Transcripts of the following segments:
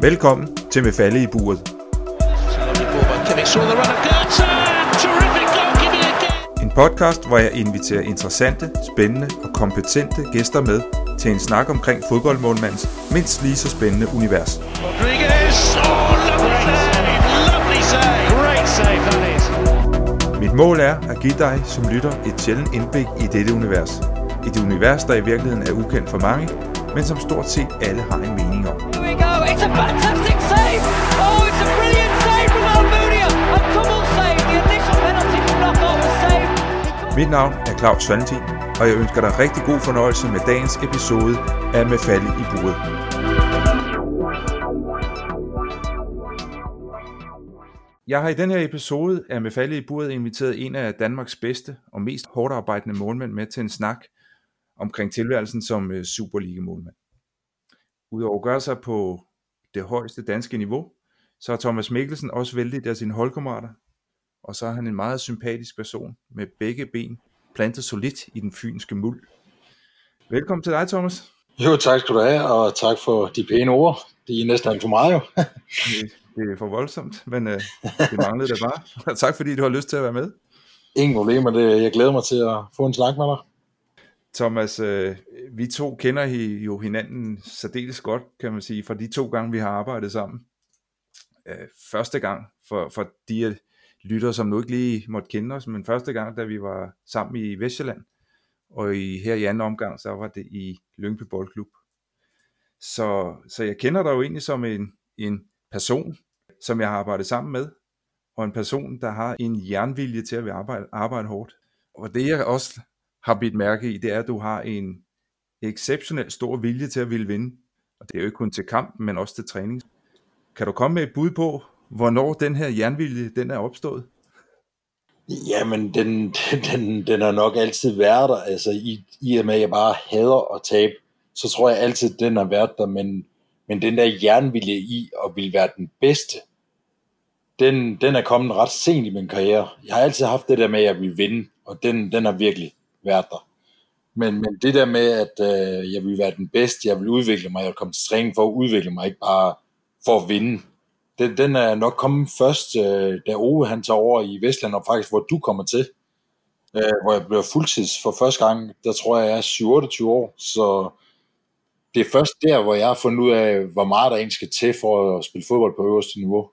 Velkommen til Med Falde i buret. En podcast, hvor jeg inviterer interessante, spændende og kompetente gæster med til en snak omkring fodboldmålmandens mindst lige så spændende univers. Rodriguez! Oh. Mit mål er at give dig som lytter et sjældent indblik i dette univers. Et univers, der i virkeligheden er ukendt for mange, men som stort set alle har en mening om. Here we go. It's a fantastic save! Oh, it's a brilliant save from Almunia! A double save! The initial penalty from Knockout was saved. Mit navn er Claus Valentin, og jeg ønsker dig rigtig god fornøjelse med dagens episode af Med Falde i Buret. Jeg har i den her episode af Med Falde i Buret inviteret en af Danmarks bedste og mest hårdt arbejdende målmænd med til en snak omkring tilværelsen som øh, Superliga-målmand. Udover at gøre sig på det højeste danske niveau, så har Thomas Mikkelsen også vældig af sine holdkammerater, og så er han en meget sympatisk person med begge ben plantet solidt i den fynske muld. Velkommen til dig, Thomas. Jo, tak skal du have, og tak for de pæne ord. Det er næsten alt for meget jo. det, det er for voldsomt, men øh, det manglede det bare. tak fordi du har lyst til at være med. Ingen problemer, det, jeg glæder mig til at få en snak med dig. Thomas, øh, vi to kender jo hinanden særdeles godt, kan man sige, fra de to gange, vi har arbejdet sammen. Øh, første gang, for, for de øh, lytter, som nu ikke lige måtte kende os, men første gang, da vi var sammen i Vestjylland, og i, her i anden omgang, så var det i Lyngby Boldklub. Så, så jeg kender dig jo egentlig som en, en person, som jeg har arbejdet sammen med, og en person, der har en jernvilje til at arbejde, arbejde hårdt. Og det jeg også har bidt mærke i, det er, at du har en exceptionelt stor vilje til at ville vinde. Og det er jo ikke kun til kamp, men også til træning. Kan du komme med et bud på, hvornår den her jernvilje, den er opstået? Jamen, den, den, den har nok altid været der. Altså, i, i og med, at jeg bare hader at tabe, så tror jeg altid, den har været der. Men, men den der jernvilje i at ville være den bedste, den, den er kommet ret sent i min karriere. Jeg har altid haft det der med, at jeg vil vinde, og den, den har virkelig været der. Men, men det der med, at øh, jeg vil være den bedste, jeg vil udvikle mig, jeg vil komme til træning for at udvikle mig, ikke bare for at vinde. Den, den er nok kommet først, øh, da Ove han tager over i Vestland, og faktisk hvor du kommer til. Øh, hvor jeg bliver fuldtids for første gang, der tror jeg, jeg er 27 år. Så det er først der, hvor jeg har fundet ud af, hvor meget der egentlig skal til for at spille fodbold på øverste niveau.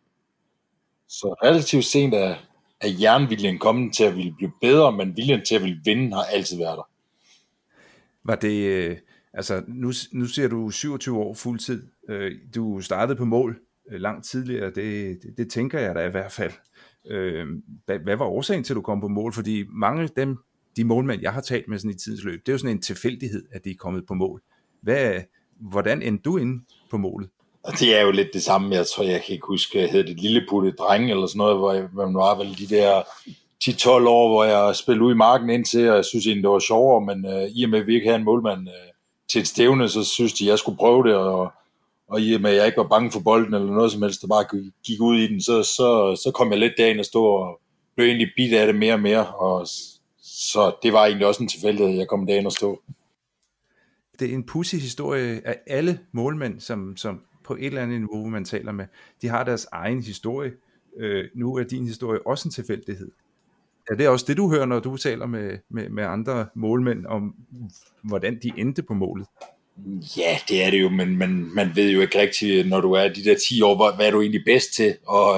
Så relativt sent er, er jernviljen kommet til at ville blive bedre, men viljen til at ville vinde har altid været der. Var det, øh, altså nu, nu ser du 27 år fuldtid, øh, du startede på mål øh, langt tidligere, det, det, det tænker jeg da i hvert fald. Hvad, hvad var årsagen til, at du kom på mål? Fordi mange af dem, de målmænd, jeg har talt med sådan i tidens løb, det er jo sådan en tilfældighed, at de er kommet på mål. Hvad, hvordan endte du inde på målet? Og det er jo lidt det samme, jeg tror, jeg kan ikke huske, hed det Lilleputte dreng eller sådan noget, hvor jeg, man var vel de der 10-12 år, hvor jeg spillede ud i marken indtil, og jeg synes egentlig, det var sjovere, men øh, i og med, at vi ikke havde en målmand øh, til et stævne, så synes de, jeg skulle prøve det, og, og i og med, at jeg ikke var bange for bolden eller noget som helst, der bare gik ud i den, så, så, så kom jeg lidt derind og stod og blev egentlig bit af det mere og mere, og så det var egentlig også en tilfældighed, at jeg kom derind og stod. Det er en pussy historie af alle målmænd, som, som på et eller andet niveau, man taler med, de har deres egen historie. Øh, nu er din historie også en tilfældighed. Er det også det, du hører, når du taler med, med, med andre målmænd om, hvordan de endte på målet? Ja, det er det jo, men man, man ved jo ikke rigtigt, når du er de der 10 år, hvad, hvad er du egentlig bedst til, og,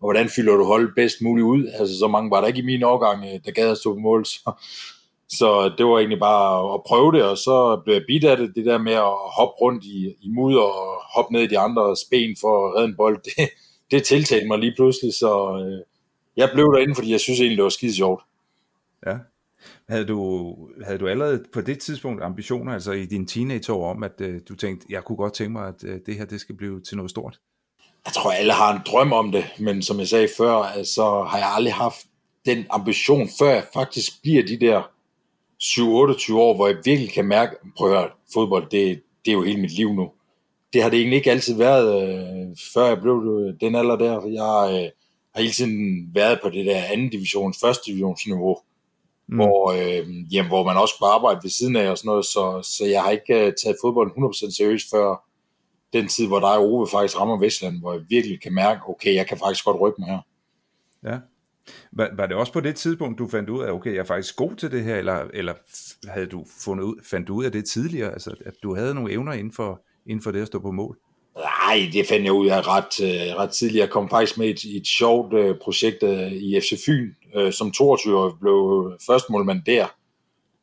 og hvordan fylder du holdet bedst muligt ud. Altså, så mange var der ikke i min årgang, øh, der gad at stå på mål, så, så det var egentlig bare at prøve det, og så blev jeg bidt af det, det der med at hoppe rundt i, i mudder og hoppe ned i de andre ben for at redde en bold, det, det tiltalte mig lige pludselig, så øh, jeg blev derinde, fordi jeg synes egentlig, det var skide sjovt. Ja. Havde du, havde du allerede på det tidspunkt ambitioner, altså i din teenageår, om at øh, du tænkte, jeg kunne godt tænke mig, at øh, det her det skal blive til noget stort? Jeg tror, alle har en drøm om det, men som jeg sagde før, så altså, har jeg aldrig haft den ambition, før jeg faktisk bliver de der 7-28 år, hvor jeg virkelig kan mærke, prøv at høre, fodbold, det, det er jo hele mit liv nu. Det har det egentlig ikke altid været, øh, før jeg blev øh, den alder der. Jeg øh, har hele tiden været på det der anden divisions, første divisionsniveau. mm. hvor, øh, jamen, hvor man også kunne arbejde ved siden af og sådan noget, så, så jeg har ikke uh, taget fodbold 100% seriøst før den tid, hvor der er Ove faktisk rammer Vestland, hvor jeg virkelig kan mærke, okay, jeg kan faktisk godt rykke mig her. Ja. Var, var det også på det tidspunkt, du fandt ud af, okay, jeg er faktisk god til det her, eller, eller havde du fundet ud, fandt du ud af det tidligere, altså at du havde nogle evner inden for, inden for det at stå på mål? Nej, det fandt jeg ud af ret, øh, ret tidligt. Jeg kom faktisk med i et, et sjovt øh, projekt øh, i FC Fyn, øh, som 22 år blev først målmand der.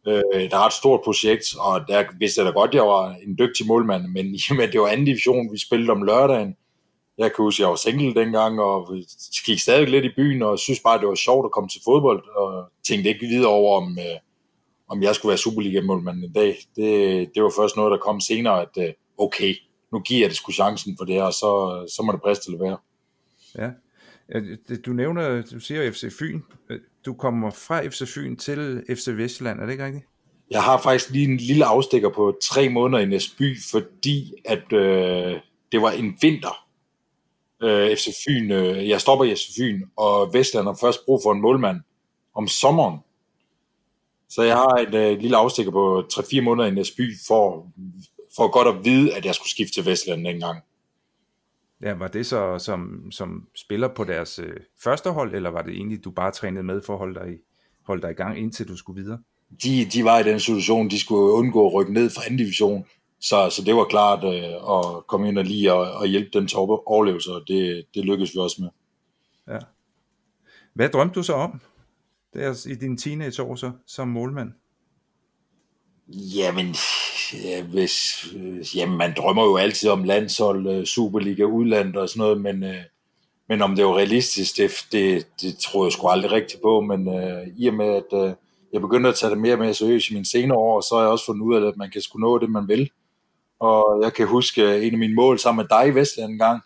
Øh, det er et stort projekt, og der vidste jeg da godt, at jeg var en dygtig målmand, men jamen, det var anden division, vi spillede om lørdagen. Jeg kan huske, jeg var single dengang, og gik stadig lidt i byen, og synes bare, det var sjovt at komme til fodbold, og tænkte ikke videre over, om, uh, om jeg skulle være Superliga-målmand en dag. Det, det var først noget, der kom senere, at uh, okay, nu giver jeg det sgu chancen for det her, og så, så må det til at være. Ja. Du nævner, du siger FC Fyn. Du kommer fra FC Fyn til FC Vestjylland, er det ikke rigtigt? Jeg har faktisk lige en lille afstikker på tre måneder i Næsby, fordi at øh, det var en vinter. Øh, FC Fyn, øh, jeg stopper i FC Fyn, og Vestland har først brug for en målmand om sommeren. Så jeg har et øh, lille afstikker på 3-4 måneder i Næsby for for godt at vide, at jeg skulle skifte til Vestland dengang. Ja, var det så som, som spiller på deres øh, første hold, eller var det egentlig, du bare trænede med for at holde dig, holde dig i gang, indtil du skulle videre? De, de var i den situation, de skulle undgå at rykke ned fra anden division, så, så det var klart øh, at komme ind og lige og, og hjælpe dem til at overleve, så det, det lykkedes vi også med. Ja. Hvad drømte du så om der i dine teenageår så, som målmand? Jamen, ja, hvis, jamen, man drømmer jo altid om landshold, øh, Superliga, udland og sådan noget, men, øh, men om det jo realistisk, det, det, det tror jeg sgu aldrig rigtigt på, men uh, i og med, at uh, jeg begyndte at tage det mere og mere seriøst i mine senere år, så har jeg også fundet ud af, at man kan sgu nå det, man vil. Og jeg kan huske en af mine mål sammen med dig i Vestland en gang,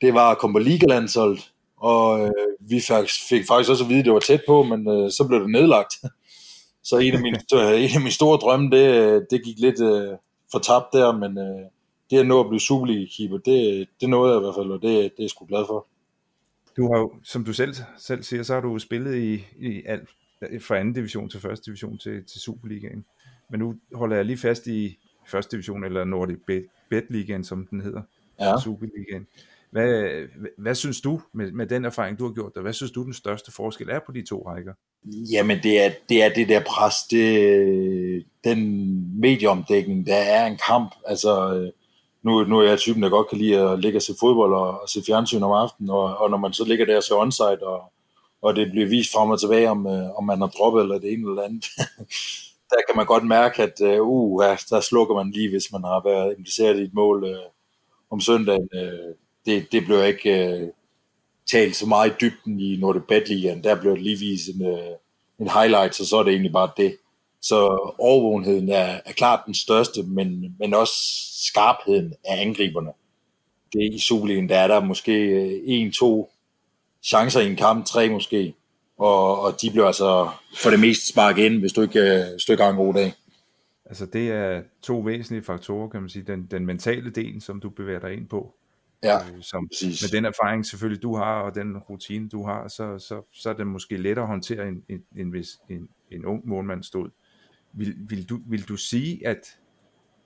det var at komme på Ligalandsholdet, og øh, vi fik, fik faktisk også at vide, at det var tæt på, men øh, så blev det nedlagt. Så en af mine, en af mine store drømme, det, øh, det gik lidt øh, for tabt der, men øh, det at nå at blive Superliga-keeper, det, det nåede jeg i hvert fald, og det, det er jeg sgu glad for. Du har jo, som du selv, selv siger, så har du spillet i, i alt, fra anden division til første division til, til Superligaen. Men nu holder jeg lige fast i første division, eller Nordic Bet, Bet Ligaen, som den hedder. Ja. Superligaen. Hvad, hvad synes du med, med den erfaring, du har gjort, og hvad synes du den største forskel er på de to rækker? Jamen, det er det, er det der pres, det, den medieomdækning, der er en kamp. Altså, nu, nu er jeg typen, der godt kan lide at ligge og se fodbold og, og se fjernsyn om aftenen, og, og når man så ligger der og ser onsite, og, og det bliver vist frem og tilbage, om, øh, om man har droppet eller det ene eller andet, der kan man godt mærke, at uh, uh, der slukker man lige, hvis man har været impliceret i et mål uh, om søndagen. Uh, det, det blev ikke uh, talt så meget i dybden i Nordic Bet Ligaen. Der blev det lige vist en, uh, en highlight, så så er det egentlig bare det. Så overvågenheden er, er klart den største, men, men også skarpheden af angriberne. Det i Superligaen, der er der måske en, to chancer i en kamp, tre måske, og, og de bliver altså for det meste sparket ind, hvis du ikke, hvis du ikke har en god dag. Altså det er to væsentlige faktorer, kan man sige. Den, den mentale del, som du bevæger dig ind på, Ja, øh, som, præcis. Med den erfaring selvfølgelig du har, og den rutine du har, så, så, så er det måske lettere at håndtere, end, end, end hvis en, en ung målmand stod. Vil, vil, du, vil du sige, at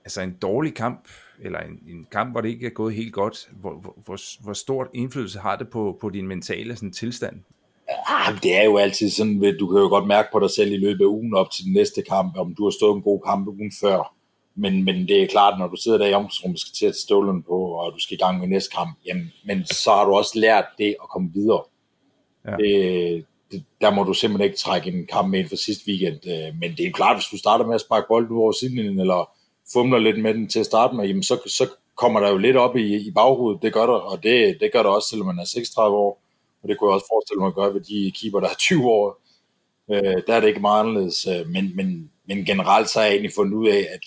altså en dårlig kamp, eller en, en kamp, hvor det ikke er gået helt godt, hvor, hvor, hvor, hvor stort indflydelse har det på, på din mentale sådan, tilstand? Ja, det er jo altid sådan, du kan jo godt mærke på dig selv i løbet af ugen op til den næste kamp, om du har stået en god kamp ugen før, men, men det er klart, når du sidder der i omklædningsrummet skal til at stålen på, og du skal i gang med næste kamp, jamen, men så har du også lært det at komme videre. Ja. Det, det, der må du simpelthen ikke trække en kamp med ind for sidste weekend. Øh, men det er klart, hvis du starter med at sparke bolden ud over sidelinjen, eller fumler lidt med den til at starte med, jamen så, så kommer der jo lidt op i, i baghovedet. Det gør der, og det, det gør der også, selvom man er 36 år. Og det kunne jeg også forestille mig at gøre ved de keeper, der er 20 år. Øh, der er det ikke meget anderledes. Øh, men, men, men generelt så har jeg egentlig fundet ud af, at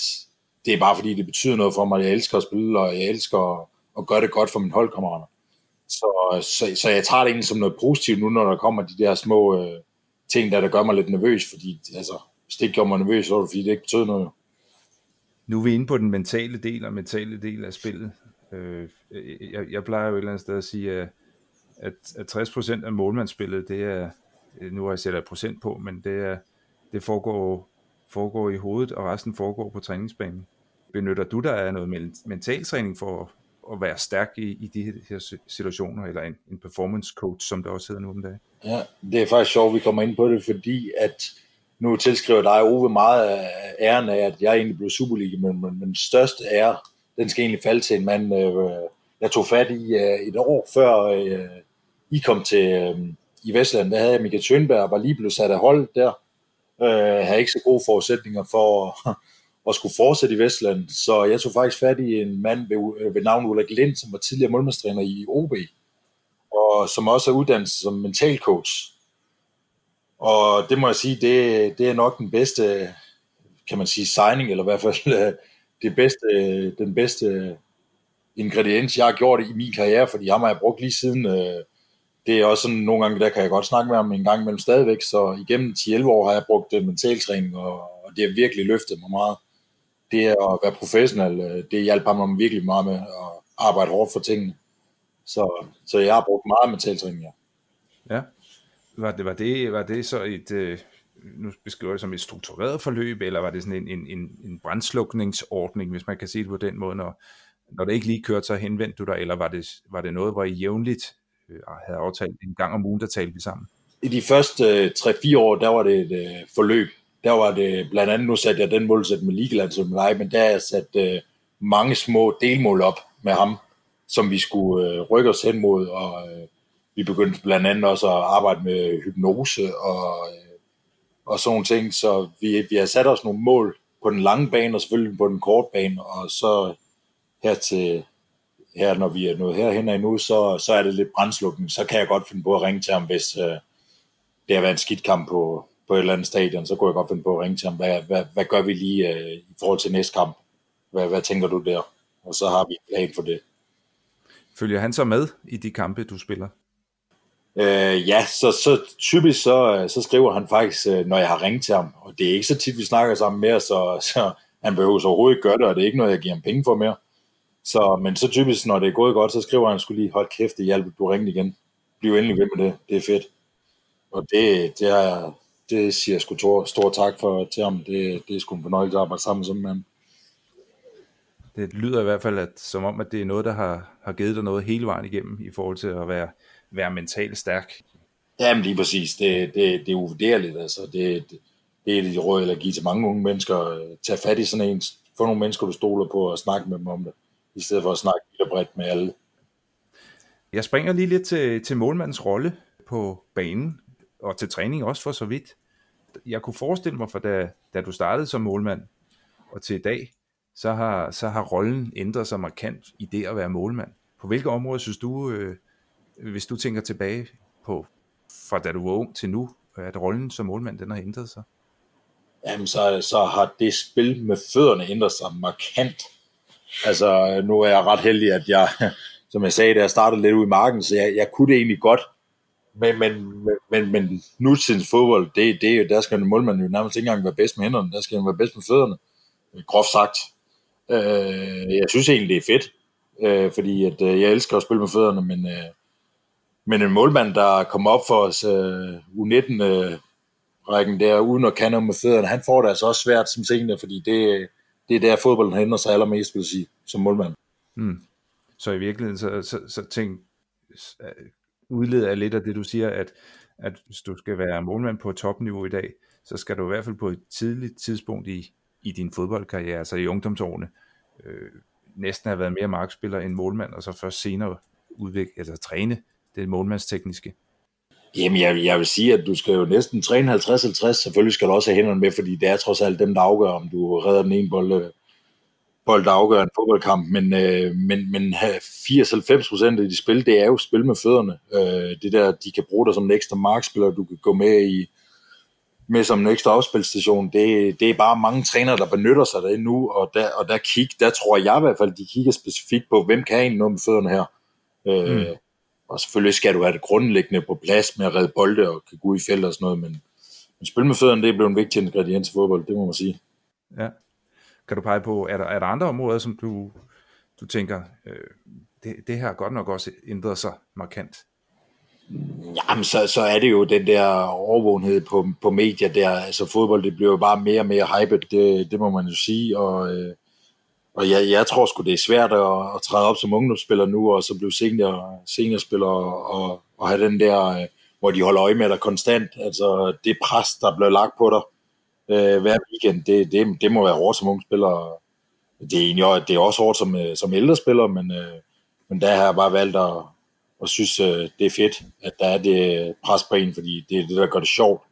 det er bare fordi, det betyder noget for mig. Jeg elsker at spille, og jeg elsker at, at gøre det godt for mine holdkammerater. Så, så, så jeg tager det egentlig som noget positivt nu, når der kommer de der små øh, ting, der, der gør mig lidt nervøs, fordi altså, hvis det ikke gjorde mig nervøs, så var det fordi, det ikke betød noget. Nu er vi inde på den mentale del og mentale del af spillet. Øh, jeg, jeg plejer jo et eller andet sted at sige, at, at, at 60% af målmandsspillet, det er, øh, nu har jeg sætter procent på, men det er det foregår, foregår i hovedet, og resten foregår på træningsbanen. Benytter du dig af noget mentaltræning for at være stærk i, i de her situationer, eller en, en performance coach, som det også hedder nu om dagen? Ja, det er faktisk sjovt, at vi kommer ind på det, fordi at nu tilskriver dig Ove meget af æren af, at jeg egentlig blev Superliga, men, men, men største ære, den skal egentlig falde til en mand, øh, jeg tog fat i øh, et år før øh, i kom til øh, i Vestland, der havde jeg Michael Tønberg, var lige blevet sat af hold der, øh, havde ikke så gode forudsætninger for at, at skulle fortsætte i Vestland, så jeg tog faktisk fat i en mand ved, øh, ved navn Ulrik Lind, som var tidligere målmandstræner i OB, og som også er uddannet som mental coach. Og det må jeg sige, det, det er nok den bedste, kan man sige, signing, eller i hvert fald det bedste, den bedste ingrediens, jeg har gjort i min karriere, fordi ham har jeg brugt lige siden. Øh, det er også sådan, nogle gange, der kan jeg godt snakke med ham en gang imellem stadigvæk, så igennem 10-11 år har jeg brugt øh, mentaltræning, og, og det har virkelig løftet mig meget. Det at være professionel, øh, det hjalp ham virkelig meget med at arbejde hårdt for tingene. Så, så jeg har brugt meget mentaltræning, ja. Ja. Var det, var det, var det så et, øh, nu beskriver det som et struktureret forløb, eller var det sådan en, en, en, en brændslukningsordning, hvis man kan sige det på den måde, når, når det ikke lige kørte, så henvendte du dig, eller var det, var det noget, hvor I jævnligt øh, havde aftalt en gang om ugen, der talte vi sammen? I de første øh, 3-4 år, der var det et øh, forløb. Der var det blandt andet, nu satte jeg den målsætning med Ligeland som leje, men der har jeg sat øh, mange små delmål op med ham, som vi skulle øh, rykke os hen mod, og øh, vi begyndte blandt andet også at arbejde med hypnose og, øh, og sådan nogle ting, så vi, vi har sat os nogle mål på den lange bane, og selvfølgelig på den korte bane, og så her til, her, når vi er nået herhen endnu, så, så er det lidt brændslukning. Så kan jeg godt finde på at ringe til ham, hvis øh, det har været en skidt kamp på, på et eller andet stadion, så kunne jeg godt finde på at ringe til ham. Hvad, hvad, hvad gør vi lige øh, i forhold til næste kamp? Hvad, hvad tænker du der? Og så har vi en plan for det. Følger han så med i de kampe, du spiller? Øh, ja, så, så typisk så, så skriver han faktisk, øh, når jeg har ringet til ham, og det er ikke så tit, vi snakker sammen mere, så, så han behøver så overhovedet ikke gøre det, og det er ikke noget, jeg giver ham penge for mere. Så, men så typisk, når det er gået godt, så skriver han skulle lige, hold kæft, det hjælper, du ringte igen. Bliv endelig ved med det, det er fedt. Og det, det, er, det siger jeg sgu stor, stor tak for til ham. Det, det er sgu en fornøjelse at arbejde sammen med ham. Det lyder i hvert fald at, som om, at det er noget, der har, har givet dig noget hele vejen igennem i forhold til at være, være mentalt stærk. Jamen lige præcis. Det, det, det er uvurderligt. Altså. Det, det, det er det råd, at give til mange unge mennesker. Tag fat i sådan en, få nogle mennesker, du stoler på, og snakke med dem om det i stedet for at snakke lidt bredt med alle. Jeg springer lige lidt til, til målmandens rolle på banen, og til træning også for så vidt. Jeg kunne forestille mig, for da, da du startede som målmand, og til i dag, så har, så har rollen ændret sig markant i det at være målmand. På hvilke områder synes du, øh, hvis du tænker tilbage på, fra da du var ung til nu, at rollen som målmand, den har ændret sig? Jamen, så, så har det spil med fødderne ændret sig markant. Altså, nu er jeg ret heldig, at jeg, som jeg sagde, da jeg startede lidt ud i marken, så jeg, jeg kunne det egentlig godt. Men, men, men, men nutidens fodbold, det, det, der skal en målmand jo nærmest ikke engang være bedst med hænderne, der skal han være bedst med fødderne, groft sagt. Øh, jeg synes egentlig, det er fedt, øh, fordi at, øh, jeg elsker at spille med fødderne, men, øh, men en målmand, der kommer op for os øh, U19-rækken øh, der, uden at kende med fødderne, han får det altså også svært som senior, fordi det, det er der fodbolden hænder sig allermest, vil sige, som målmand. Mm. Så i virkeligheden, så, så, så tænk, øh, udleder jeg lidt af det, du siger, at, at hvis du skal være målmand på topniveau i dag, så skal du i hvert fald på et tidligt tidspunkt i, i din fodboldkarriere, altså i ungdomsårene, øh, næsten have været mere markspiller end målmand, og så først senere udvikle, altså træne det målmandstekniske. Jamen, jeg, jeg vil sige, at du skal jo næsten træne 50-50. Selvfølgelig skal du også have hænderne med, fordi det er trods alt dem, der afgør, om du redder den ene bold, øh, bold der afgør en fodboldkamp. Men, øh, men, men 80-90 procent af de spil, det er jo spil med fødderne. Øh, det der, de kan bruge dig som en ekstra markspiller, du kan gå med i med som en ekstra afspilstation, det, det er bare mange trænere, der benytter sig af det nu, og der, og der, kig, der tror jeg i hvert fald, de kigger specifikt på, hvem kan egentlig noget med fødderne her. Øh, mm. Og selvfølgelig skal du have det grundlæggende på plads med at redde bolde og kan gå i felt og sådan noget, men, men spil med fødderne, det er blevet en vigtig ingrediens i fodbold, det må man sige. Ja. Kan du pege på, er der, er der andre områder, som du, du tænker, øh, det, det her godt nok også ændret sig markant? Jamen, så, så er det jo den der overvågenhed på, på medier der. Altså fodbold, det bliver jo bare mere og mere hyped, det, det må man jo sige. Og, øh, og jeg, jeg tror sgu, det er svært at, at træde op som ungdomsspiller nu, og så blive senior, seniorspiller og, og have den der, øh, hvor de holder øje med dig konstant. Altså det pres, der bliver lagt på dig øh, hver weekend, det, det, det må være hårdt som ungdomsspiller. Det er, egentlig, det er også hårdt som, øh, som ældre spiller, men, øh, men der har jeg bare valgt at, og synes, øh, det er fedt, at der er det pres på en, fordi det er det, der gør det sjovt.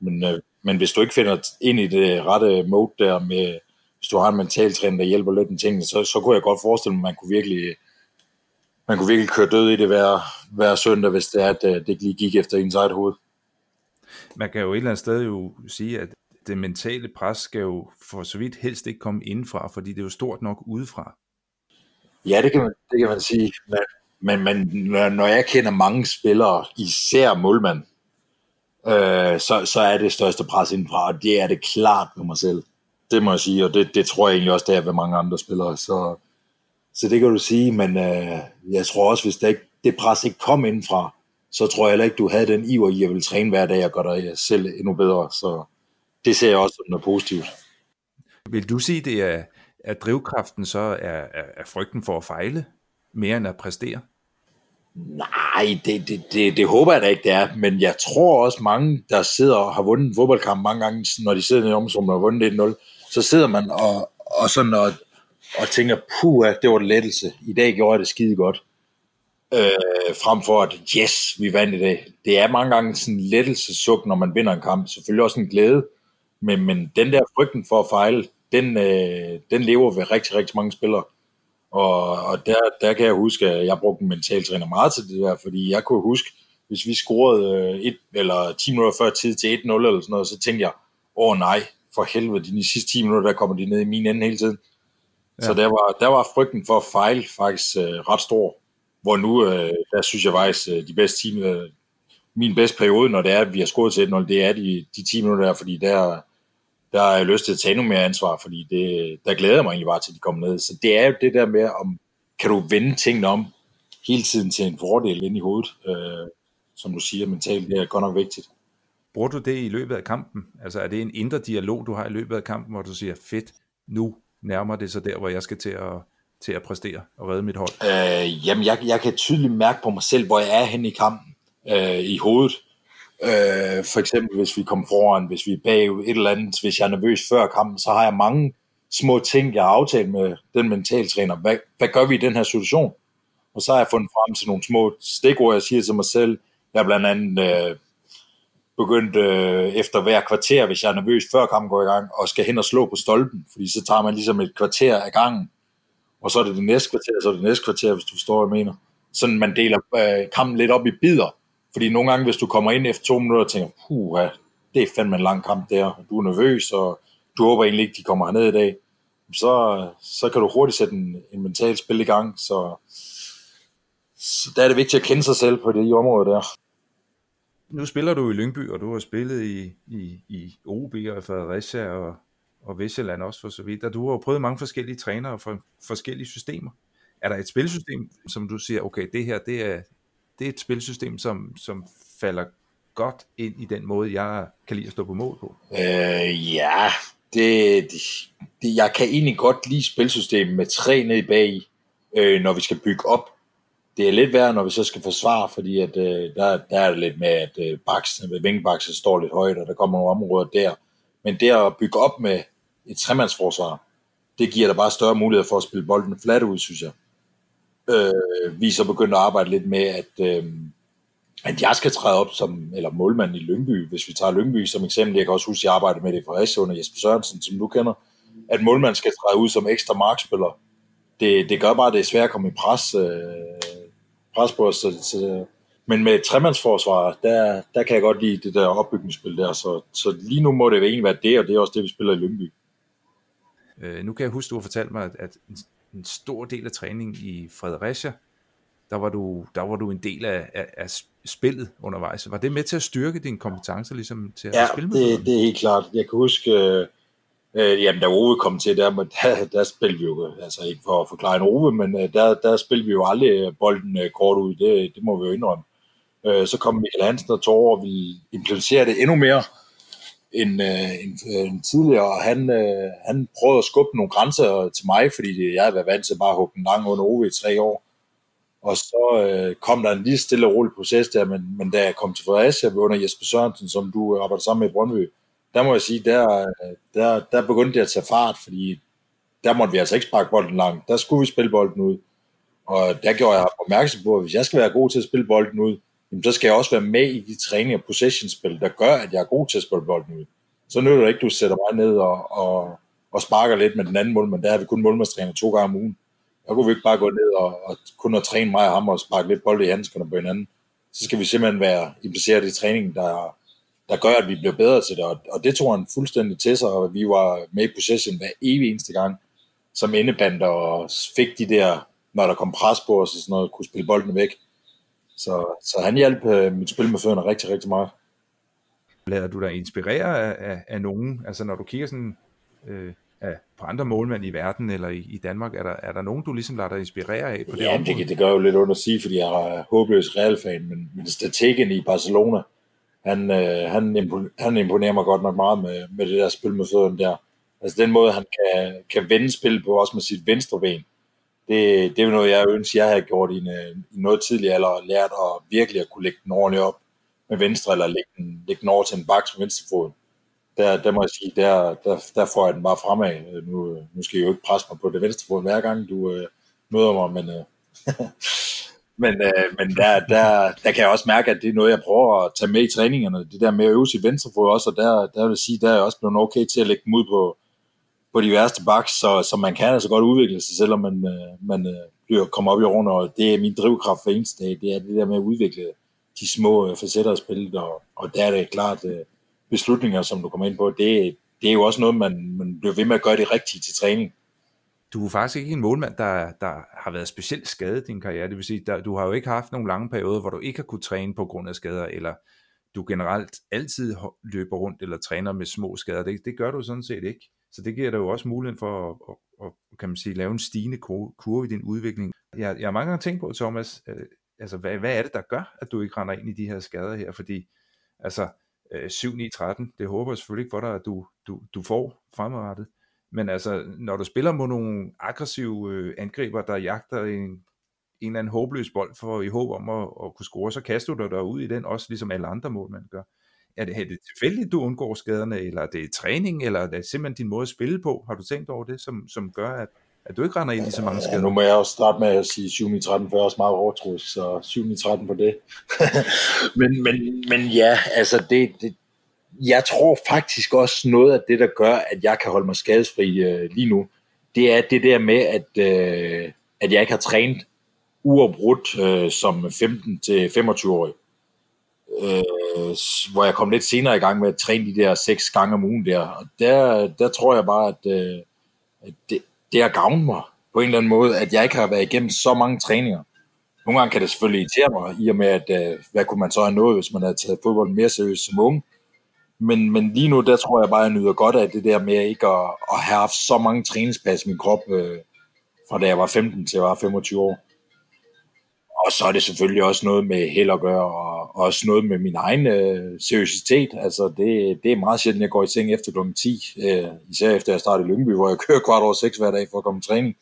Men, øh, men hvis du ikke finder ind i det rette mode der med, hvis du har en mental træner, der hjælper lidt med tingene, så, så kunne jeg godt forestille mig, at man kunne virkelig, man kunne virkelig køre død i det hver, hver søndag, hvis det er, at øh, det lige gik efter ens eget hoved. Man kan jo et eller andet sted jo sige, at det mentale pres skal jo for så vidt helst ikke komme indenfra, fordi det er jo stort nok udefra. Ja, det kan man, det kan man sige. Men, men, men når jeg kender mange spillere, især målmand, øh, så, så er det største pres indenfra, og det er det klart på mig selv. Det må jeg sige, og det, det tror jeg egentlig også, det er ved mange andre spillere. Så, så det kan du sige, men øh, jeg tror også, hvis det, ikke, det pres ikke kom indenfra, så tror jeg heller ikke, du havde den iver i at ville træne hver dag og gøre dig selv endnu bedre. Så det ser jeg også som noget positivt. Vil du sige, det er, at drivkraften så er, er, er frygten for at fejle, mere end at præstere? Nej, det, det, det, det håber jeg da ikke, det er. Men jeg tror også mange, der sidder og har vundet en fodboldkamp mange gange, når de sidder i omsorgen og har vundet 1-0, så sidder man og, og, sådan og, og tænker, puh, det var en lettelse. I dag gjorde jeg det skide godt. Øh, frem for at, yes, vi vandt i dag. Det er mange gange sådan en lettelsesuk, når man vinder en kamp. Selvfølgelig også en glæde. Men, men den der frygten for at fejle, den, øh, den lever ved rigtig, rigtig mange spillere. Og, og der, der kan jeg huske, at jeg brugte en mentaltræner meget til det der, fordi jeg kunne huske, hvis vi scorede øh, et, eller 10 minutter før tid til 1-0 eller sådan noget, så tænkte jeg, åh oh, nej, for helvede, de sidste 10 minutter, der kommer de ned i min ende hele tiden. Ja. Så der var, der var frygten for at fejle faktisk øh, ret stor. Hvor nu, øh, der synes jeg faktisk, øh, de bedste 10 minutter, min bedste periode, når det er, at vi har scoret til 1-0, det er de, de 10 minutter der, fordi der, der har jeg lyst til at tage noget mere ansvar, fordi det, der glæder jeg mig egentlig bare til, at de kommer ned. Så det er jo det der med, om kan du vende tingene om hele tiden til en fordel ind i hovedet, øh, som du siger mentalt, det er godt nok vigtigt. Bruger du det i løbet af kampen? Altså er det en indre dialog, du har i løbet af kampen, hvor du siger, fedt, nu nærmer det sig der, hvor jeg skal til at, til at præstere og redde mit hold? Øh, jamen, jeg, jeg kan tydeligt mærke på mig selv, hvor jeg er henne i kampen øh, i hovedet. Øh, for eksempel hvis vi kommer foran, hvis vi er bagud, et eller andet, hvis jeg er nervøs før kampen, så har jeg mange små ting, jeg har aftalt med den mentaltræner. Hvad, hvad gør vi i den her situation? Og så har jeg fundet frem til nogle små stikord, jeg siger til mig selv. Jeg er blandt andet øh, begyndt øh, efter hver kvarter, hvis jeg er nervøs før kampen går i gang, og skal hen og slå på stolpen, fordi så tager man ligesom et kvarter af gangen, og så er det det næste kvarter, så er det næste kvarter, hvis du forstår, hvad jeg mener. Sådan man deler øh, kampen lidt op i bidder, fordi nogle gange, hvis du kommer ind efter to minutter og tænker, puh, det er fandme en lang kamp der, du er nervøs, og du håber egentlig ikke, de kommer herned i dag, så, så kan du hurtigt sætte en, en mental spil i gang. Så, så der er det vigtigt at kende sig selv på det i området der. Nu spiller du i Lyngby, og du har spillet i, i, i OB og Fredericia og, og Vestjylland også for så vidt, og du har prøvet mange forskellige trænere for forskellige systemer. Er der et spilsystem, som du siger, okay, det her, det er, det er et spilsystem, som, som falder godt ind i den måde, jeg kan lide at stå på mål på? Øh, ja, det, det, det, jeg kan egentlig godt lide spilsystemet med tre ned bag, øh, når vi skal bygge op. Det er lidt værre, når vi så skal forsvare, fordi at, øh, der, der er det lidt med, at øh, med vingebaksen står lidt højt, og der kommer nogle områder der. Men det at bygge op med et tremandsforsvar, det giver dig bare større mulighed for at spille bolden flat ud, synes jeg øh, vi er så begyndt at arbejde lidt med, at, øh, at jeg skal træde op som, eller målmand i Lyngby, hvis vi tager Lyngby som eksempel, jeg kan også huske, at jeg arbejdede med det for Fredericia under Jesper Sørensen, som du kender, at målmand skal træde ud som ekstra markspiller. Det, det gør bare, at det er svært at komme i pres, øh, pres på os. Så, så, men med tremandsforsvar, der, der kan jeg godt lide det der opbygningsspil der, så, så lige nu må det egentlig være det, og det er også det, vi spiller i Lyngby. Øh, nu kan jeg huske, du har fortalt mig, at en stor del af træningen i Fredericia, der var du, der var du en del af, af, af spillet undervejs. Var det med til at styrke dine kompetencer ligesom til at ja, spille med? Ja, det, det er helt klart. Jeg kan huske, øh, jamen da Ove kom til, der, der, der spillede vi jo, altså ikke for at forklare en Ove, men øh, der, der spillede vi jo aldrig øh, bolden øh, kort ud, det, det må vi jo indrømme. Øh, så kom Michael Hansen og Tore og ville implementere det endnu mere end, øh, end, øh, end tidligere, og han, øh, han prøvede at skubbe nogle grænser til mig, fordi jeg havde været vant til bare at hugge den lang under Ove i tre år. Og så øh, kom der en lige stille og rolig proces der, men, men da jeg kom til Fredericia under Jesper Sørensen, som du arbejder sammen med i Brøndby, der må jeg sige, der, der, der begyndte det at tage fart, fordi der måtte vi altså ikke sparke bolden langt. Der skulle vi spille bolden ud. Og der gjorde jeg opmærksom på, at hvis jeg skal være god til at spille bolden ud, jamen, så skal jeg også være med i de træninger og possession-spil, der gør, at jeg er god til at spille bolden ud. Så nytter det ikke, du sætter mig ned og, og, og sparker lidt med den anden målmand. men der har vi kun målmandstræner to gange om ugen. Der kunne vi ikke bare gå ned og, og kun at træne mig og ham og sparke lidt bold i handskerne på hinanden. Så skal vi simpelthen være impliceret i træningen, der, der gør, at vi bliver bedre til det. Og, og det tog han fuldstændig til sig, og vi var med i possession hver evig eneste gang, som indebander og fik de der, når der kom pres på os og sådan noget, kunne spille bolden væk. Så, så han hjalp øh, mit spil med fødderne rigtig, rigtig meget. Lader du dig inspirere af, af, af nogen? Altså når du kigger sådan øh, af, på andre målmænd i verden eller i, i Danmark, er der, er der nogen, du ligesom lader dig inspirere af på det ja, område? det, det gør jo lidt under at sige, fordi jeg er håbløs Real-fan, men, men Strategen i Barcelona, han, øh, han, imponerer, han imponerer mig godt nok meget med, med det der spil med fødderne der. Altså den måde, han kan, kan vende spil på, også med sit venstre ben, det, det er noget, jeg ønsker, jeg havde gjort i, en, øh, i noget tidligere alder, lært at virkelig at kunne lægge den ordentligt op med venstre, eller lægge den, lægge den over til en baks med venstre fod. Der, der må jeg sige, der, der, der får jeg den bare fremad. Øh, nu, nu skal jeg jo ikke presse mig på det venstre fod hver gang, du øh, møder mig, men, øh, men, øh, men der, der, der kan jeg også mærke, at det er noget, jeg prøver at tage med i træningerne. Det der med at øve sit venstre fod også, og der, der vil jeg sige, der er jeg også blevet okay til at lægge dem ud på, på de værste baks, så, så man kan altså godt udvikle sig, selvom man, øh, man øh, bliver kommer op i rundt, og det er min drivkraft for eneste dag, det er det der med at udvikle de små øh, facetter af spillet, og, og der er det klart øh, beslutninger, som du kommer ind på, det, det er jo også noget, man, man bliver ved med at gøre det rigtigt til træning. Du er faktisk ikke en målmand, der, der har været specielt skadet i din karriere. Det vil sige, der, du har jo ikke haft nogle lange perioder, hvor du ikke har kunne træne på grund af skader, eller du generelt altid løber rundt eller træner med små skader. Det, det gør du sådan set ikke. Så det giver dig jo også muligheden for at, at, at kan man sige, lave en stigende kurve i din udvikling. Jeg, jeg har mange gange tænkt på, Thomas, øh, altså hvad, hvad er det, der gør, at du ikke render ind i de her skader her? Fordi altså øh, 7-9-13, det håber jeg selvfølgelig ikke for dig, at du, du, du får fremadrettet. Men altså, når du spiller mod nogle aggressive øh, angriber, der jagter en, en eller anden håbløs bold for i håb om at, at kunne score, så kaster du dig ud i den, også ligesom alle andre målmænd gør. Er det, er det tilfældigt, du undgår skaderne, eller er det træning, eller er det simpelthen din måde at spille på? Har du tænkt over det, som, som gør, at, at du ikke render ind i så mange skader? Ja, nu må jeg også starte med at sige 7 13 for jeg er også meget overtroisk, så 7 13 på det. men, men, men ja, altså det, det, jeg tror faktisk også noget af det, der gør, at jeg kan holde mig skadesfri øh, lige nu, det er det der med, at, øh, at jeg ikke har trænet uafbrudt øh, som 15-25-årig øh, hvor jeg kom lidt senere i gang med at træne de der seks gange om ugen der. Og der, der tror jeg bare, at, øh, at det, det har gavnet mig på en eller anden måde, at jeg ikke har været igennem så mange træninger. Nogle gange kan det selvfølgelig irritere mig, i og med, at øh, hvad kunne man så have nået, hvis man havde taget fodbold mere seriøst som ung. Men, men lige nu, der tror jeg bare, at jeg nyder godt af det der med ikke at, at have haft så mange træningspas i min krop, øh, fra da jeg var 15 til jeg var 25 år. Og så er det selvfølgelig også noget med held at gøre, og også noget med min egen øh, seriøsitet. Altså, det, det er meget sjældent, jeg går i seng efter kl. 10, øh, især efter jeg startede i Lyngby, hvor jeg kører kvart over 6 hver dag for at komme i træning.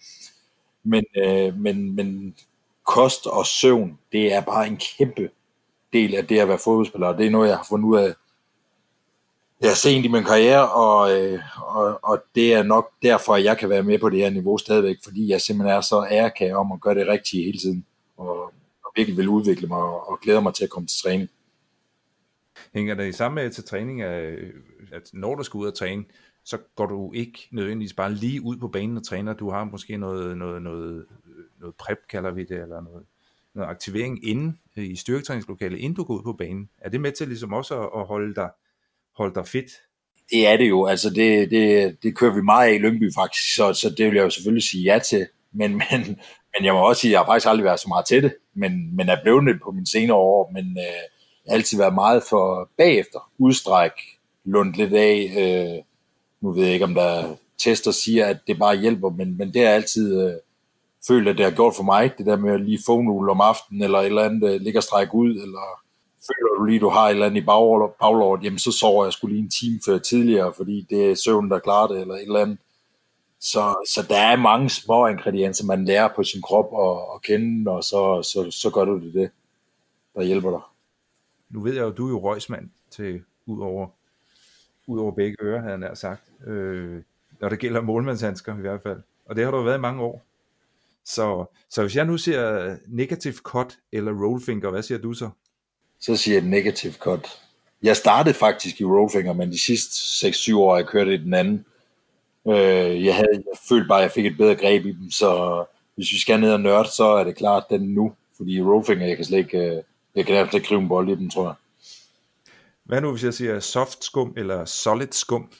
Men, øh, men, men kost og søvn, det er bare en kæmpe del af det at være fodboldspiller, og det er noget, jeg har fundet ud af ja, sent i min karriere, og, øh, og, og det er nok derfor, at jeg kan være med på det her niveau stadigvæk, fordi jeg simpelthen er så ærkær om at gøre det rigtige hele tiden og, og virkelig vil udvikle mig og, og glæder mig til at komme til træning. Hænger det sammen med til træning, øh, at når du skal ud og træne, så går du ikke nødvendigvis bare lige ud på banen og træner. Du har måske noget, noget, noget, noget prep, kalder vi det, eller noget, noget aktivering inden i styrketræningslokalet, inden du går ud på banen. Er det med til ligesom også at holde dig, holde dig fit? Det er det jo. Altså det, det, det kører vi meget af i Lyngby faktisk, så, så det vil jeg jo selvfølgelig sige ja til. Men, men, men jeg må også sige, at jeg har faktisk aldrig været så meget til det, men, men er blevet det på mine senere år, men øh, altid været meget for bagefter, udstræk, lundt lidt af, øh, nu ved jeg ikke, om der tester siger, at det bare hjælper, men, men det har altid øh, følt, at det har gjort for mig, det der med at lige få nogle om aftenen, eller et eller andet, øh, ligge og strække ud, eller føler du lige, du har et eller andet i baglåret, jamen så sover jeg skulle lige en time før tidligere, fordi det er søvn, der klarer det, eller et eller andet. Så, så der er mange små ingredienser, man lærer på sin krop at, at kende, og så, så, så gør du det, det, der hjælper dig. Nu ved jeg jo, du er jo røgsmand til ud over, ud over begge ører, havde han sagt. Øh, når det gælder målmandshandsker i hvert fald. Og det har du været i mange år. Så, så hvis jeg nu siger negative cut eller rollfinger, hvad siger du så? Så siger jeg negative cut. Jeg startede faktisk i rollfinger, men de sidste 6-7 år har jeg kørt i den anden. Øh, jeg, havde, jeg følte bare, at jeg fik et bedre greb i dem, så hvis vi skal ned og nørde, så er det klart den nu. Fordi rollfinger, jeg kan slet ikke, øh, jeg kan nærmest ikke krive en bold i dem, tror jeg. Hvad nu, hvis jeg siger soft skum eller solid skum?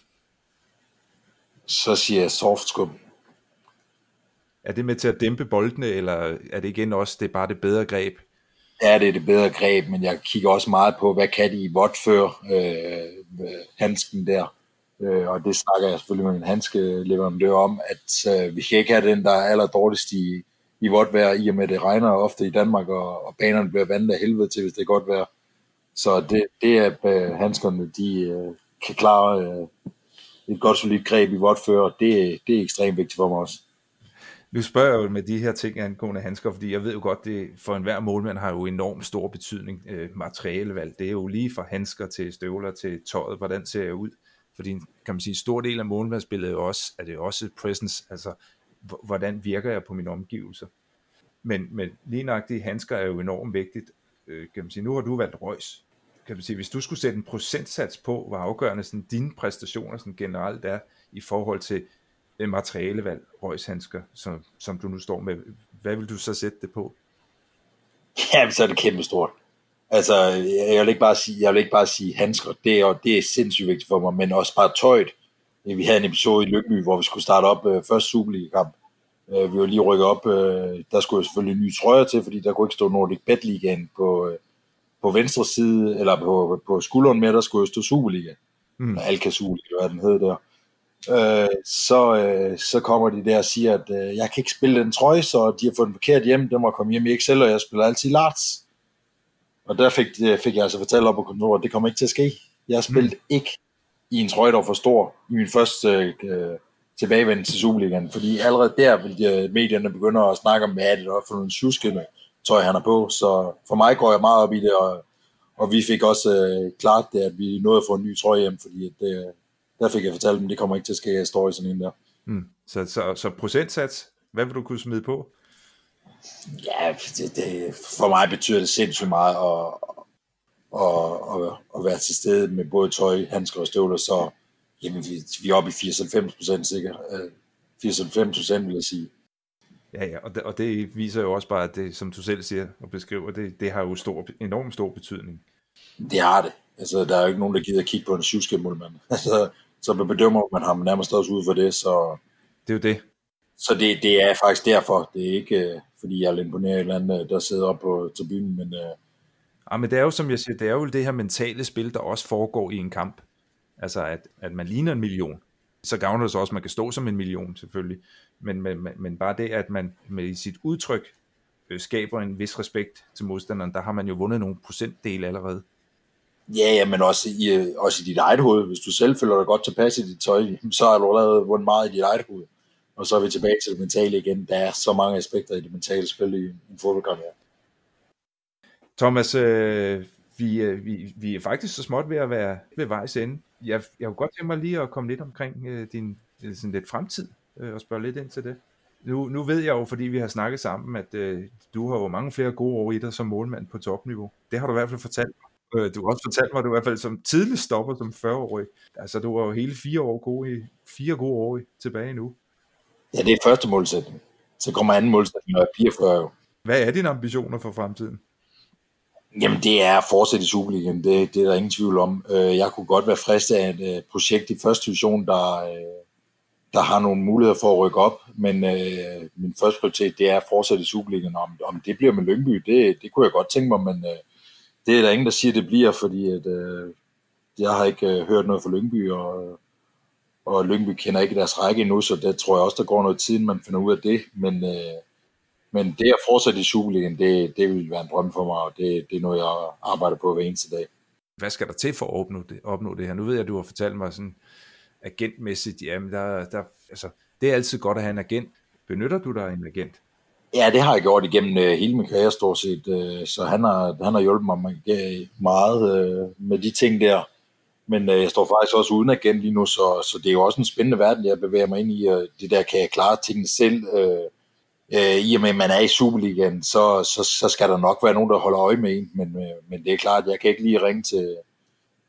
Så siger jeg soft skum. Er det med til at dæmpe boldene, eller er det igen også det er bare det bedre greb? Ja, det er det bedre greb, men jeg kigger også meget på, hvad kan de i vådt før øh, handsken der. Øh, og det snakker jeg selvfølgelig med min handskeleverandør om, at øh, vi kan ikke have den, der er aller dårligst i, i vådt vejr, i og med det regner ofte i Danmark, og, og banerne bliver vandet af helvede til, hvis det er godt vejr. Så det, det er at handskerne, de øh, kan klare øh, et godt solidt greb i vådt før, og det, det er ekstremt vigtigt for mig også. Nu spørger jeg jo med de her ting angående handsker, fordi jeg ved jo godt, det for enhver målmand har jo enormt stor betydning. Øh, materialevalg, det er jo lige fra handsker til støvler til tøjet, hvordan ser jeg ud? Fordi kan man sige, en stor del af målmandsbilledet er, også, er det også presence, altså hvordan virker jeg på mine omgivelser. Men, men lige nøjagtigt handsker er jo enormt vigtigt. Øh, kan man sige, nu har du valgt Røs. Kan man sige, hvis du skulle sætte en procentsats på, hvor afgørende sådan, dine præstationer sådan generelt er i forhold til materialevalg, røgshandsker, som, som du nu står med, hvad vil du så sætte det på? Jamen, så er det kæmpestort. Altså, jeg vil ikke bare sige, jeg vil ikke bare sige handsker, det er, det er sindssygt vigtigt for mig, men også bare tøjet. Vi havde en episode i Lyngby, hvor vi skulle starte op øh, første Superliga-kamp. Øh, vi var lige rykket op, øh, der skulle selvfølgelig nye trøjer til, fordi der kunne ikke stå Nordic Bet Ligaen på, øh, på venstre side, eller på, på skulderen mere, der skulle jo stå Superliga. Mm. Alka Superliga, hvad den hed der øh, så, øh, så kommer de der og siger, at øh, jeg kan ikke spille den trøje, så de har fået den forkert hjem, den må komme hjem i Excel, og jeg spiller altid Larts. Og der fik, fik jeg altså fortalt op på kontoret, at det kommer ikke til at ske. Jeg spillede mm. ikke i en trøje, der var for stor i min første øh, tilbagevendelse til Superligaen, fordi allerede der vil de, medierne begynde at snakke om, hvad er det der for nogle tjuskende tøj, han er på. Så for mig går jeg meget op i det, og, og vi fik også øh, klart det, at vi nåede at få en ny trøje hjem, fordi det, der fik jeg fortalt dem, det kommer ikke til at ske, at jeg står i sådan en der. Mm. Så, så, så procentsats, hvad vil du kunne smide på? Ja, det, det, for mig betyder det sindssygt meget at, at, at, at være til stede med både tøj, handsker og støvler, så jamen, vi, vi er oppe i 94 procent sikkert. 94 procent vil jeg sige. Ja, ja, og det, og det viser jo også bare, at det, som du selv siger og beskriver, det, det har jo stor, enormt stor betydning. Det har det. Altså, der er jo ikke nogen, der gider at kigge på en syvskæmålmand. Altså, så bedømmer man ham nærmest også ud for det, så... Det er jo det. Så det, det er faktisk derfor. Det er ikke, øh, fordi jeg er imponeret eller andet, der sidder op på tribunen, men... Øh... Ja, men det er jo, som jeg siger, det er jo det her mentale spil, der også foregår i en kamp. Altså, at, at man ligner en million. Så gavner det så også, at man kan stå som en million, selvfølgelig. Men, men, men bare det, at man med sit udtryk øh, skaber en vis respekt til modstanderen, der har man jo vundet nogle procentdel allerede. Ja, ja, men også i, øh, også i dit eget hoved. Hvis du selv føler dig godt tilpas i dit tøj, så har du allerede vundet meget i dit eget hoved. Og så er vi tilbage til det mentale igen. Der er så mange aspekter i det mentale spil i en fodboldkarriere. Thomas, øh, vi, øh, vi, vi er faktisk så småt ved at være ved vejs ende. Jeg, jeg kunne godt tænke mig lige at komme lidt omkring øh, din øh, sådan lidt fremtid øh, og spørge lidt ind til det. Nu, nu ved jeg jo, fordi vi har snakket sammen, at øh, du har jo mange flere gode år i dig som målmand på topniveau. Det har du i hvert fald fortalt du har også fortalt mig, at du i hvert fald som tidlig stopper som 40-årig. Altså, du var jo hele fire år gode i, fire gode år tilbage nu. Ja, det er første målsætning. Så kommer anden målsætning, når jeg 40 år. Hvad er dine ambitioner for fremtiden? Jamen, det er at fortsætte i Superligaen. Det, det er der ingen tvivl om. Øh, jeg kunne godt være fristet af et øh, projekt i første division, der, der har nogle muligheder for at rykke op, men øh, min første prioritet, det er at fortsætte i Superligaen. Om, om det bliver med Lyngby, det, det kunne jeg godt tænke mig, men øh, det er der ingen, der siger, det bliver, fordi at, øh, jeg har ikke øh, hørt noget fra Lyngby, og, og Lyngby kender ikke deres række endnu, så det tror jeg også, der går noget tid, man finder ud af det. Men, øh, men det at fortsætte i Superligaen, det, det vil være en drøm for mig, og det, det er noget, jeg arbejder på hver eneste dag. Hvad skal der til for at opnå det, opnå det her? Nu ved jeg, at du har fortalt mig sådan agentmæssigt, jamen der, der, altså, det er altid godt at have en agent. Benytter du dig af en agent? Ja, det har jeg gjort igennem øh, hele min karriere stort set, øh, så han har, han har hjulpet mig øh, meget øh, med de ting der. Men øh, jeg står faktisk også uden agent lige nu, så, så det er jo også en spændende verden, jeg bevæger mig ind i. Og det der kan jeg klare tingene selv. Øh, øh, I og med, at man er i Superligaen, så, så, så skal der nok være nogen, der holder øje med en. Men, øh, men det er klart, at jeg kan ikke lige ringe til,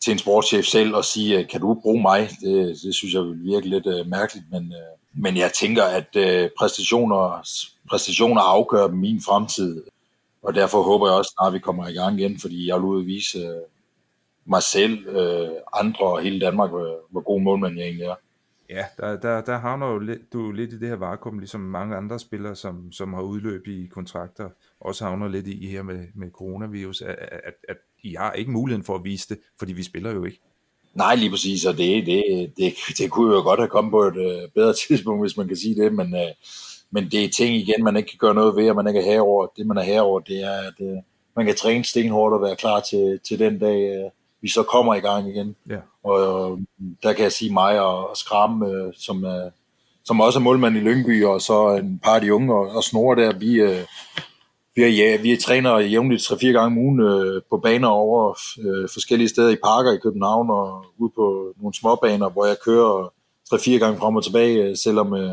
til en sportschef selv og sige, øh, kan du bruge mig? Det, det synes jeg vil virke lidt øh, mærkeligt, men, øh, men jeg tænker, at øh, præstationer, præstationer afgør min fremtid. Og derfor håber jeg også snart, at vi kommer i gang igen, fordi jeg vil ud vise øh, mig selv, øh, andre og hele Danmark, hvor, hvor god målmand jeg egentlig er. Ja, der, der, der havner jo lidt, du lidt i det her vakuum, ligesom mange andre spillere, som, som har udløb i kontrakter, også havner lidt i her med, med coronavirus, at, at, at I har ikke muligheden for at vise det, fordi vi spiller jo ikke. Nej, lige præcis, og det, det, det, det kunne jo godt have kommet på et uh, bedre tidspunkt, hvis man kan sige det, men, uh, men det er ting igen, man ikke kan gøre noget ved, og man ikke er herover. Det, man er herover, det er, at uh, man kan træne stenhårdt og være klar til, til den dag, uh, vi så kommer i gang igen. Ja. Og uh, der kan jeg sige mig og, og Skram, uh, som, uh, som også er målmand i Lyngby, og så en par af de unge og, og Snore der, vi, uh, vi, er, ja, vi træner jævnligt 3-4 gange om ugen øh, på baner over øh, forskellige steder i parker i København og ude på nogle småbaner, hvor jeg kører 3-4 gange frem og tilbage, øh, selvom øh,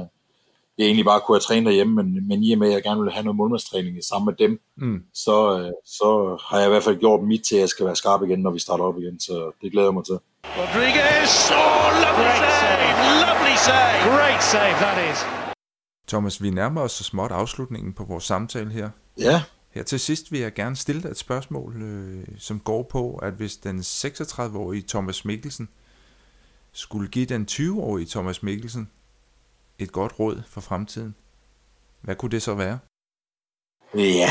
jeg egentlig bare kunne have trænet derhjemme, men, men i og med, at jeg gerne vil have noget målmandstræning sammen med dem, mm. så, øh, så har jeg i hvert fald gjort mit til, at jeg skal være skarp igen, når vi starter op igen, så det glæder jeg mig til. Rodriguez, oh, lovely Great save, save, lovely save. Great save, that is. Thomas, vi nærmer os så småt afslutningen på vores samtale her. Ja. Her til sidst vil jeg gerne stille dig et spørgsmål, øh, som går på, at hvis den 36-årige Thomas Mikkelsen skulle give den 20-årige Thomas Mikkelsen et godt råd for fremtiden, hvad kunne det så være? Ja,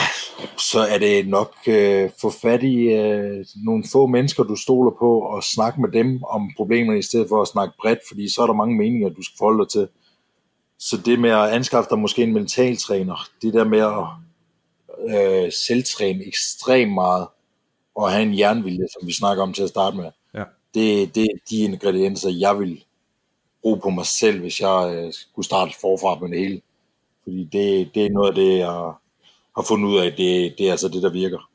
så er det nok øh, få fat i øh, nogle få mennesker, du stoler på, og snakke med dem om problemerne, i stedet for at snakke bredt, fordi så er der mange meninger, du skal forholde dig til. Så det med at anskaffe dig måske en mentaltræner, det der med at øh, selvtræne ekstremt meget, og have en jernvilje, som vi snakker om til at starte med. Ja. Det, det er de ingredienser, jeg vil bruge på mig selv, hvis jeg øh, skulle starte forfra med det hele. Fordi det, det er noget af det, jeg har fundet ud af, det, det er altså det, der virker.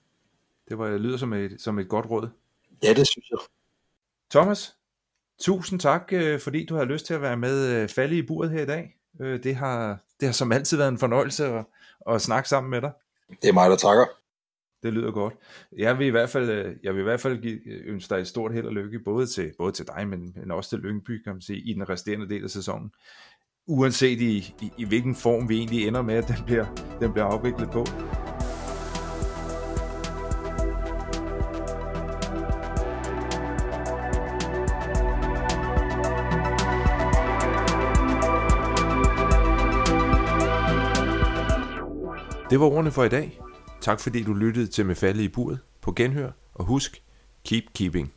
Det var, lyder som et, som et godt råd. Ja, det synes jeg. Thomas, tusind tak, øh, fordi du har lyst til at være med øh, falde i buret her i dag. Det har, det har som altid været en fornøjelse at, at snakke sammen med dig. Det er mig, der takker. Det lyder godt. Jeg vil i hvert fald, øh, jeg vil i hvert fald give, øh, ønske dig et stort held og lykke, både til, både til dig, men, men også til Lyngby, kan man sige, i den resterende del af sæsonen. Uanset i, i, i hvilken form vi egentlig ender med, at den bliver, den bliver afviklet på. Det var ordene for i dag. Tak fordi du lyttede til Med Falde i Buret på Genhør, og husk, keep keeping.